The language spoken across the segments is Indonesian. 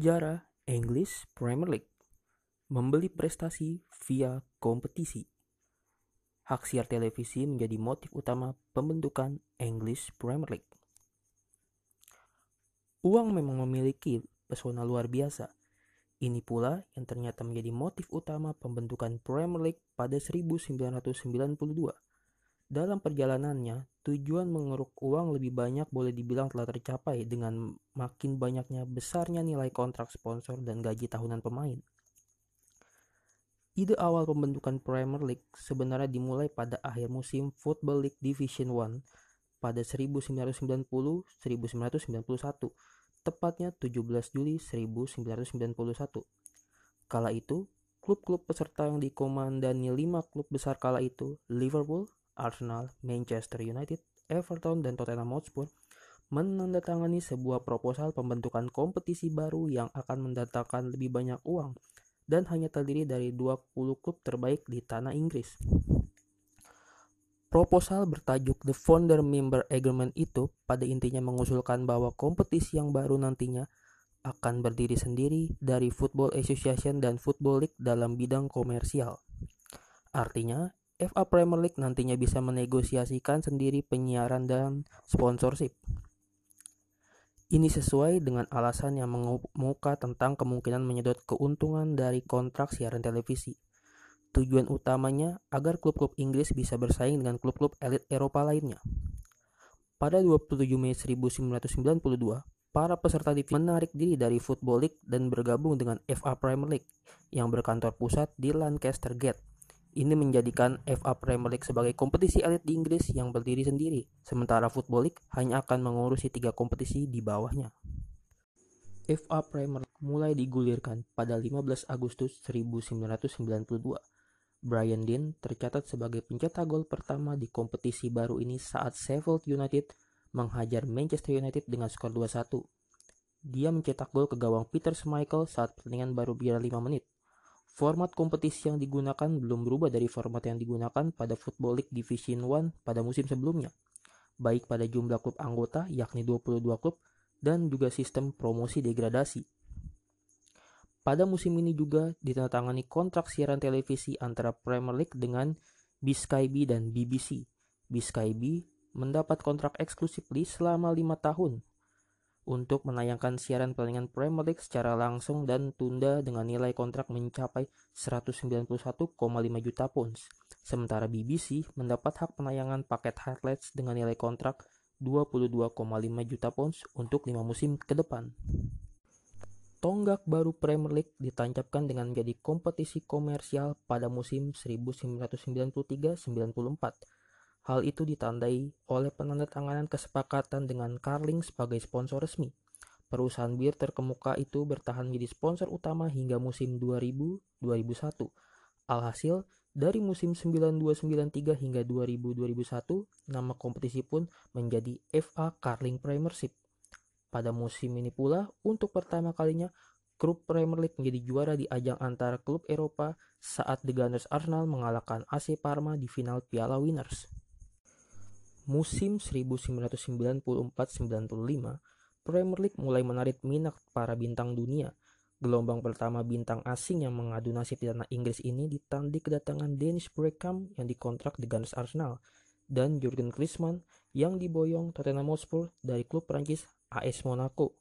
Sejarah English Premier League Membeli prestasi via kompetisi Hak siar televisi menjadi motif utama pembentukan English Premier League. Uang memang memiliki pesona luar biasa. Ini pula yang ternyata menjadi motif utama pembentukan Premier League pada 1992. Dalam perjalanannya, tujuan mengeruk uang lebih banyak boleh dibilang telah tercapai dengan makin banyaknya besarnya nilai kontrak sponsor dan gaji tahunan pemain. Ide awal pembentukan Premier League sebenarnya dimulai pada akhir musim Football League Division 1 pada 1990-1991, tepatnya 17 Juli 1991. Kala itu, klub-klub peserta yang dikomandani lima klub besar kala itu, Liverpool, Arsenal, Manchester United, Everton, dan Tottenham Hotspur, menandatangani sebuah proposal pembentukan kompetisi baru yang akan mendatangkan lebih banyak uang dan hanya terdiri dari 20 klub terbaik di tanah Inggris. Proposal bertajuk The Founder Member Agreement itu pada intinya mengusulkan bahwa kompetisi yang baru nantinya akan berdiri sendiri dari Football Association dan Football League dalam bidang komersial. Artinya, FA Premier League nantinya bisa menegosiasikan sendiri penyiaran dan sponsorship. Ini sesuai dengan alasan yang mengemuka tentang kemungkinan menyedot keuntungan dari kontrak siaran televisi. Tujuan utamanya agar klub-klub Inggris bisa bersaing dengan klub-klub elit Eropa lainnya. Pada 27 Mei 1992, para peserta divisi menarik diri dari Football League dan bergabung dengan FA Premier League yang berkantor pusat di Lancaster Gate. Ini menjadikan FA Premier League sebagai kompetisi elit di Inggris yang berdiri sendiri, sementara Football League hanya akan mengurusi tiga kompetisi di bawahnya. FA Premier League mulai digulirkan pada 15 Agustus 1992. Brian Dean tercatat sebagai pencetak gol pertama di kompetisi baru ini saat Sheffield United menghajar Manchester United dengan skor 2-1. Dia mencetak gol ke gawang Peter Schmeichel saat pertandingan baru biar 5 menit. Format kompetisi yang digunakan belum berubah dari format yang digunakan pada Football League Division 1 pada musim sebelumnya, baik pada jumlah klub anggota yakni 22 klub dan juga sistem promosi degradasi. Pada musim ini juga ditandatangani kontrak siaran televisi antara Premier League dengan Biskyb dan BBC. Biskyb mendapat kontrak eksklusif selama lima tahun untuk menayangkan siaran pertandingan Premier League secara langsung dan tunda dengan nilai kontrak mencapai 191,5 juta pounds. Sementara BBC mendapat hak penayangan paket highlights dengan nilai kontrak 22,5 juta pounds untuk lima musim ke depan. Tonggak baru Premier League ditancapkan dengan menjadi kompetisi komersial pada musim 1993-94 Hal itu ditandai oleh penandatanganan kesepakatan dengan Carling sebagai sponsor resmi. Perusahaan bir terkemuka itu bertahan menjadi sponsor utama hingga musim 2000-2001. Alhasil, dari musim 92-93 hingga 2000-2001, nama kompetisi pun menjadi FA Carling Premiership. Pada musim ini pula, untuk pertama kalinya, klub Premier League menjadi juara di ajang antara klub Eropa saat The Gunners Arsenal mengalahkan AC Parma di final Piala Winners. Musim 1994-95, Premier League mulai menarik minat para bintang dunia. Gelombang pertama bintang asing yang mengadu nasib di tanah Inggris ini ditandai kedatangan Dennis Bergkamp yang dikontrak di Gunners Arsenal dan Jurgen Klinsmann yang diboyong Tottenham Hotspur dari klub Prancis AS Monaco.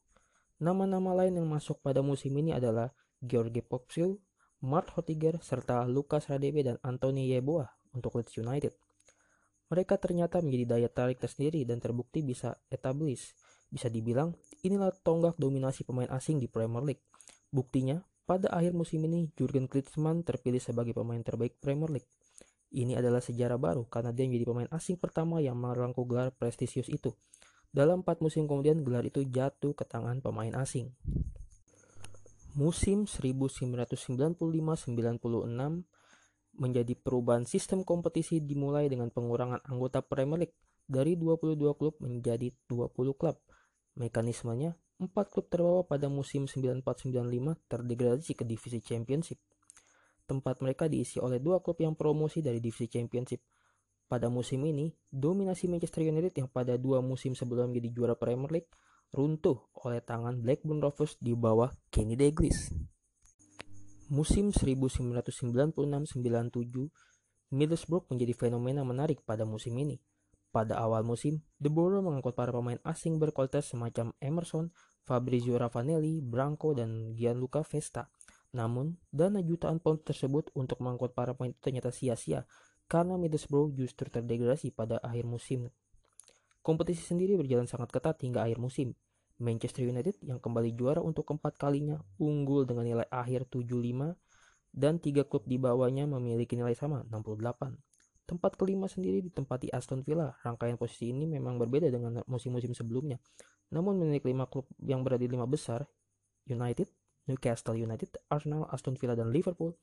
Nama-nama lain yang masuk pada musim ini adalah George Popsiu, Mart Hotiger, serta Lucas Radebe dan Anthony Yeboah untuk Leeds United. Mereka ternyata menjadi daya tarik tersendiri dan terbukti bisa establish. Bisa dibilang, inilah tonggak dominasi pemain asing di Premier League. Buktinya, pada akhir musim ini, Jurgen Klinsmann terpilih sebagai pemain terbaik Premier League. Ini adalah sejarah baru karena dia menjadi pemain asing pertama yang merangkul gelar prestisius itu. Dalam empat musim kemudian, gelar itu jatuh ke tangan pemain asing. Musim 1995-96 menjadi perubahan sistem kompetisi dimulai dengan pengurangan anggota Premier League dari 22 klub menjadi 20 klub. Mekanismenya, 4 klub terbawah pada musim 94-95 terdegradasi ke divisi Championship. Tempat mereka diisi oleh dua klub yang promosi dari divisi Championship. Pada musim ini, dominasi Manchester United yang pada dua musim sebelum menjadi juara Premier League runtuh oleh tangan Blackburn Rovers di bawah Kenny Dalglish. Musim 1996-97, Middlesbrough menjadi fenomena menarik pada musim ini. Pada awal musim, The Borough mengangkut para pemain asing berkualitas semacam Emerson, Fabrizio Ravanelli, Branco, dan Gianluca Vesta. Namun, dana jutaan pound tersebut untuk mengangkut para pemain ternyata sia-sia karena Middlesbrough justru terdegradasi pada akhir musim. Kompetisi sendiri berjalan sangat ketat hingga akhir musim. Manchester United yang kembali juara untuk keempat kalinya unggul dengan nilai akhir 75 dan tiga klub di bawahnya memiliki nilai sama 68. Tempat kelima sendiri ditempati Aston Villa. Rangkaian posisi ini memang berbeda dengan musim-musim sebelumnya. Namun memiliki lima klub yang berada di lima besar, United, Newcastle United, Arsenal, Aston Villa, dan Liverpool.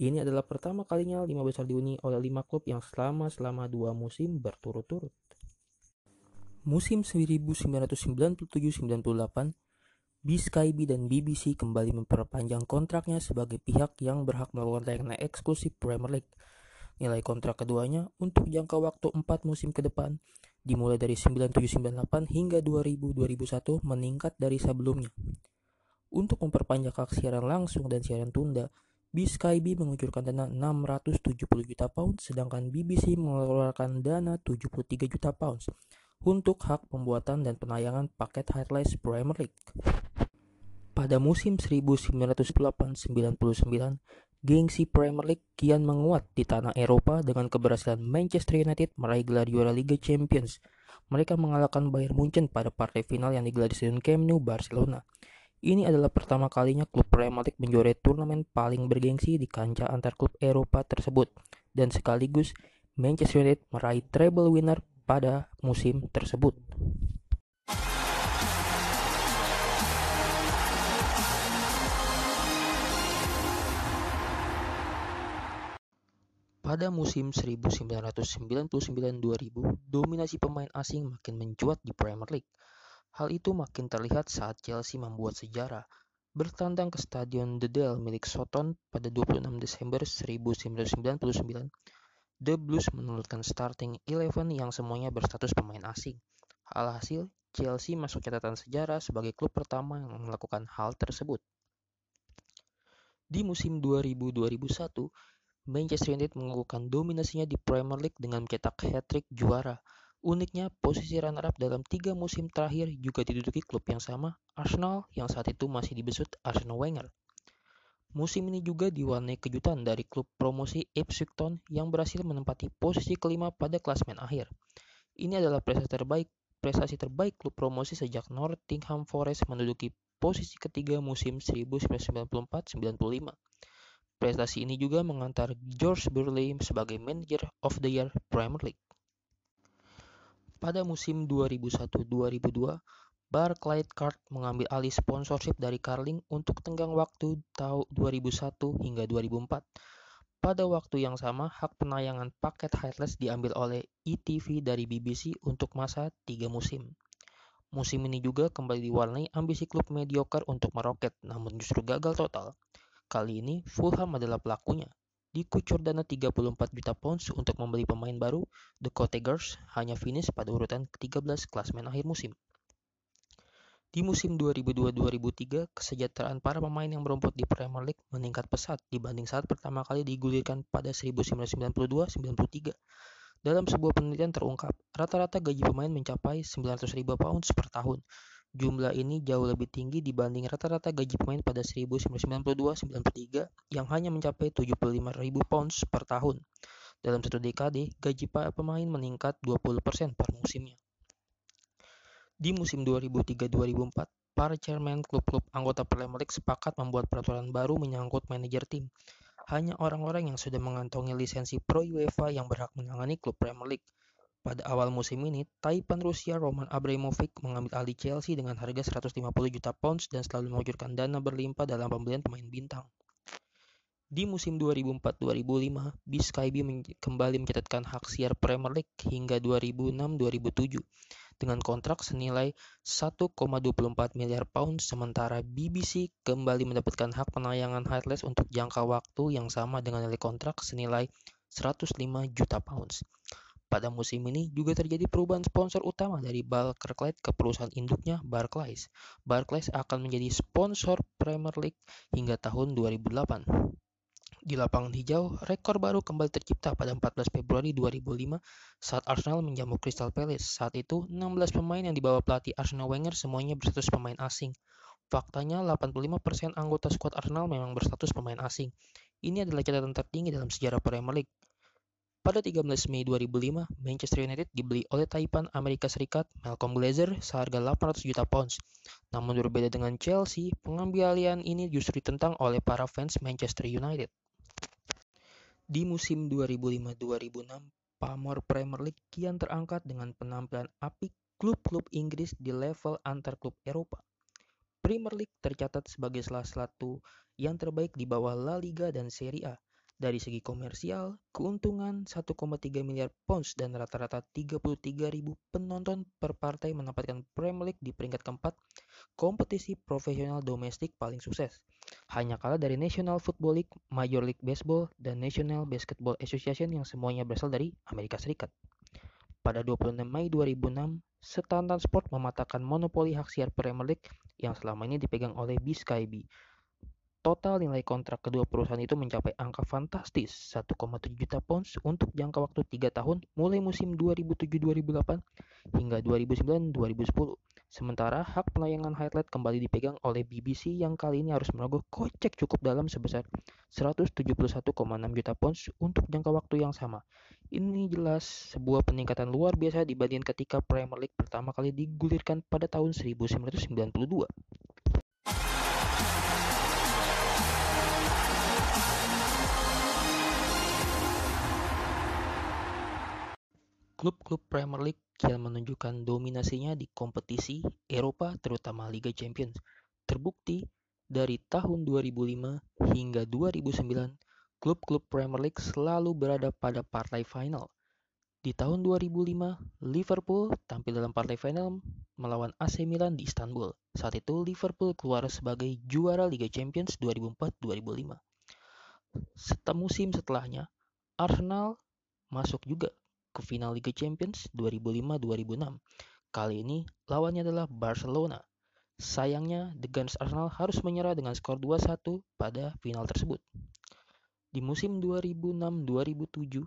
Ini adalah pertama kalinya lima besar dihuni oleh lima klub yang selama selama dua musim berturut-turut. Musim 1997-98, BSkyB dan BBC kembali memperpanjang kontraknya sebagai pihak yang berhak melakukan tayangan eksklusif Premier League. Nilai kontrak keduanya untuk jangka waktu 4 musim ke depan, dimulai dari 9798 hingga 2000-2001 meningkat dari sebelumnya. Untuk memperpanjang hak siaran langsung dan siaran tunda, BSkyB mengucurkan dana 670 juta pound, sedangkan BBC mengeluarkan dana 73 juta pounds untuk hak pembuatan dan penayangan paket highlights Premier League. Pada musim 1998-99, gengsi Premier League kian menguat di tanah Eropa dengan keberhasilan Manchester United meraih gelar juara Liga Champions. Mereka mengalahkan Bayern Munchen pada partai final yang digelar di Stadion Camp Nou, Barcelona. Ini adalah pertama kalinya klub Premier League menjuarai turnamen paling bergengsi di kancah antar klub Eropa tersebut dan sekaligus Manchester United meraih treble winner pada musim tersebut. Pada musim 1999-2000, dominasi pemain asing makin mencuat di Premier League. Hal itu makin terlihat saat Chelsea membuat sejarah, bertandang ke Stadion The Dell milik Soton pada 26 Desember 1999 The Blues menurunkan starting eleven yang semuanya berstatus pemain asing. Alhasil, Chelsea masuk catatan sejarah sebagai klub pertama yang melakukan hal tersebut. Di musim 2000-2001, Manchester United mengukuhkan dominasinya di Premier League dengan mencetak hat-trick juara. Uniknya, posisi runner-up dalam tiga musim terakhir juga diduduki klub yang sama, Arsenal, yang saat itu masih dibesut Arsenal Wenger. Musim ini juga diwarnai kejutan dari klub promosi Ipswich Town yang berhasil menempati posisi kelima pada klasmen akhir. Ini adalah prestasi terbaik prestasi terbaik klub promosi sejak Nottingham Forest menduduki posisi ketiga musim 1994-95. Prestasi ini juga mengantar George Burley sebagai Manager of the Year Premier League. Pada musim 2001-2002, Barclaycard mengambil alih sponsorship dari Carling untuk tenggang waktu tahun 2001 hingga 2004. Pada waktu yang sama, hak penayangan paket highlights diambil oleh ETV dari BBC untuk masa tiga musim. Musim ini juga kembali diwarnai ambisi klub mediocre untuk meroket, namun justru gagal total. Kali ini, Fulham adalah pelakunya. Dikucur dana 34 juta pounds untuk membeli pemain baru, The Cottagers hanya finish pada urutan ke-13 klasmen akhir musim. Di musim 2002-2003, kesejahteraan para pemain yang merumput di Premier League meningkat pesat dibanding saat pertama kali digulirkan pada 1992-93. Dalam sebuah penelitian terungkap, rata-rata gaji pemain mencapai 900.000 pounds per tahun. Jumlah ini jauh lebih tinggi dibanding rata-rata gaji pemain pada 1992-93 yang hanya mencapai 75.000 pounds per tahun. Dalam satu dekade, gaji para pemain meningkat 20% per musimnya. Di musim 2003-2004, para chairman klub-klub anggota Premier League sepakat membuat peraturan baru menyangkut manajer tim. Hanya orang-orang yang sudah mengantongi lisensi Pro UEFA yang berhak menangani klub Premier League. Pada awal musim ini, Taipan Rusia Roman Abramovich mengambil alih Chelsea dengan harga 150 juta pounds dan selalu mengucurkan dana berlimpah dalam pembelian pemain bintang. Di musim 2004-2005, BSkyB kembali mencatatkan hak siar Premier League hingga 2006-2007 dengan kontrak senilai 1,24 miliar pound sementara BBC kembali mendapatkan hak penayangan highlights untuk jangka waktu yang sama dengan nilai kontrak senilai 105 juta pounds. pada musim ini juga terjadi perubahan sponsor utama dari Barclays ke perusahaan induknya Barclays. Barclays akan menjadi sponsor Premier League hingga tahun 2008. Di lapangan hijau, rekor baru kembali tercipta pada 14 Februari 2005 saat Arsenal menjamu Crystal Palace. Saat itu, 16 pemain yang dibawa pelatih Arsenal Wenger semuanya berstatus pemain asing. Faktanya, 85% anggota skuad Arsenal memang berstatus pemain asing. Ini adalah catatan tertinggi dalam sejarah Premier League. Pada 13 Mei 2005, Manchester United dibeli oleh Taipan Amerika Serikat Malcolm Glazer seharga 800 juta pounds. Namun berbeda dengan Chelsea, pengambilan ini justru ditentang oleh para fans Manchester United. Di musim 2005-2006, pamor Premier League kian terangkat dengan penampilan apik klub-klub Inggris di level antar klub Eropa. Premier League tercatat sebagai salah satu yang terbaik di bawah La Liga dan Serie A. Dari segi komersial, keuntungan 1,3 miliar pounds dan rata-rata 33.000 penonton per partai menempatkan Premier League di peringkat keempat kompetisi profesional domestik paling sukses hanya kalah dari National Football League, Major League Baseball, dan National Basketball Association yang semuanya berasal dari Amerika Serikat. Pada 26 Mei 2006, Standard Sport mematahkan monopoli hak siar Premier League yang selama ini dipegang oleh B-Sky Total nilai kontrak kedua perusahaan itu mencapai angka fantastis 1,7 juta pounds untuk jangka waktu 3 tahun mulai musim 2007-2008 hingga 2009-2010. Sementara hak penayangan highlight kembali dipegang oleh BBC yang kali ini harus merogoh kocek cukup dalam sebesar 171,6 juta pounds untuk jangka waktu yang sama. Ini jelas sebuah peningkatan luar biasa dibanding ketika Premier League pertama kali digulirkan pada tahun 1992. Klub-klub Premier League kian menunjukkan dominasinya di kompetisi Eropa terutama Liga Champions. Terbukti dari tahun 2005 hingga 2009, klub-klub Premier League selalu berada pada partai final. Di tahun 2005, Liverpool tampil dalam partai final melawan AC Milan di Istanbul. Saat itu Liverpool keluar sebagai juara Liga Champions 2004-2005. Setelah musim setelahnya, Arsenal masuk juga ke final Liga Champions 2005-2006. Kali ini lawannya adalah Barcelona. Sayangnya, The Guns Arsenal harus menyerah dengan skor 2-1 pada final tersebut. Di musim 2006-2007,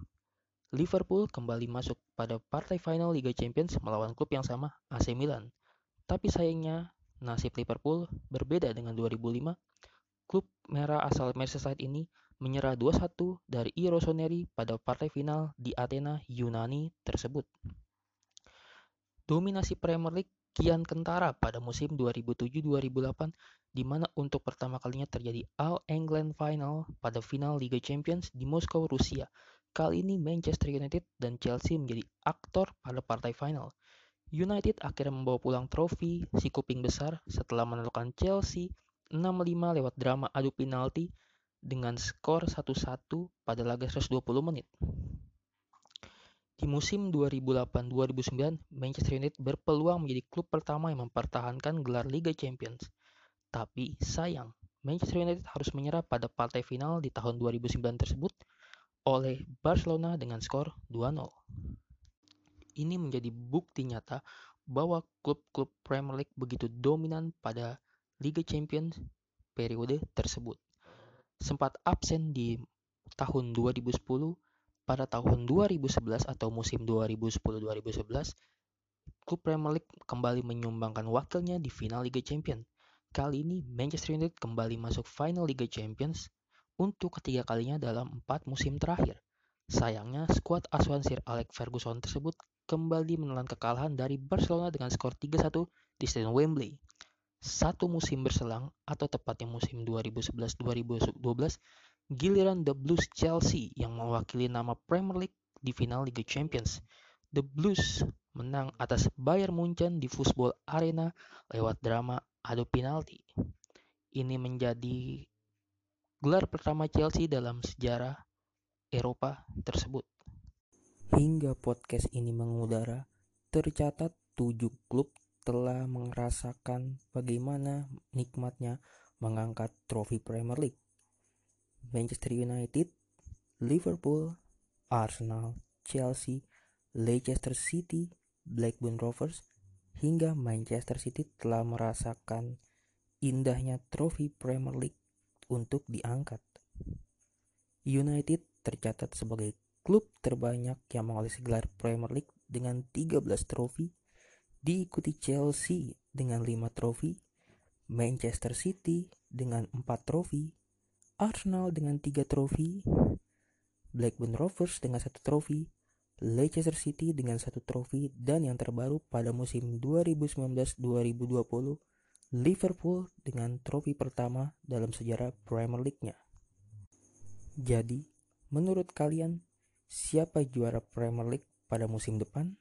Liverpool kembali masuk pada partai final Liga Champions melawan klub yang sama, AC Milan. Tapi sayangnya, nasib Liverpool berbeda dengan 2005. Klub merah asal Merseyside ini menyerah 2-1 dari I Rossoneri pada partai final di Athena, Yunani tersebut. Dominasi Premier League kian kentara pada musim 2007-2008 di mana untuk pertama kalinya terjadi All England Final pada final Liga Champions di Moskow, Rusia. Kali ini Manchester United dan Chelsea menjadi aktor pada partai final. United akhirnya membawa pulang trofi si kuping besar setelah menaklukkan Chelsea 6-5 lewat drama adu penalti dengan skor 1-1 pada laga 120 menit. Di musim 2008-2009, Manchester United berpeluang menjadi klub pertama yang mempertahankan gelar Liga Champions. Tapi sayang, Manchester United harus menyerah pada partai final di tahun 2009 tersebut oleh Barcelona dengan skor 2-0. Ini menjadi bukti nyata bahwa klub-klub Premier League begitu dominan pada Liga Champions periode tersebut sempat absen di tahun 2010 pada tahun 2011 atau musim 2010-2011 klub Premier League kembali menyumbangkan wakilnya di final Liga Champions. Kali ini Manchester United kembali masuk final Liga Champions untuk ketiga kalinya dalam empat musim terakhir. Sayangnya, skuad asuhan Sir Alex Ferguson tersebut kembali menelan kekalahan dari Barcelona dengan skor 3-1 di Stadion Wembley satu musim berselang atau tepatnya musim 2011-2012 giliran The Blues Chelsea yang mewakili nama Premier League di final Liga Champions. The Blues menang atas Bayern Munchen di Football Arena lewat drama adu penalti. Ini menjadi gelar pertama Chelsea dalam sejarah Eropa tersebut. Hingga podcast ini mengudara, tercatat tujuh klub telah merasakan bagaimana nikmatnya mengangkat trofi Premier League. Manchester United, Liverpool, Arsenal, Chelsea, Leicester City, Blackburn Rovers, hingga Manchester City telah merasakan indahnya trofi Premier League untuk diangkat. United tercatat sebagai klub terbanyak yang mengolesi gelar Premier League dengan 13 trofi, diikuti Chelsea dengan 5 trofi, Manchester City dengan 4 trofi, Arsenal dengan 3 trofi, Blackburn Rovers dengan 1 trofi, Leicester City dengan 1 trofi, dan yang terbaru pada musim 2019-2020, Liverpool dengan trofi pertama dalam sejarah Premier League-nya. Jadi, menurut kalian, siapa juara Premier League pada musim depan?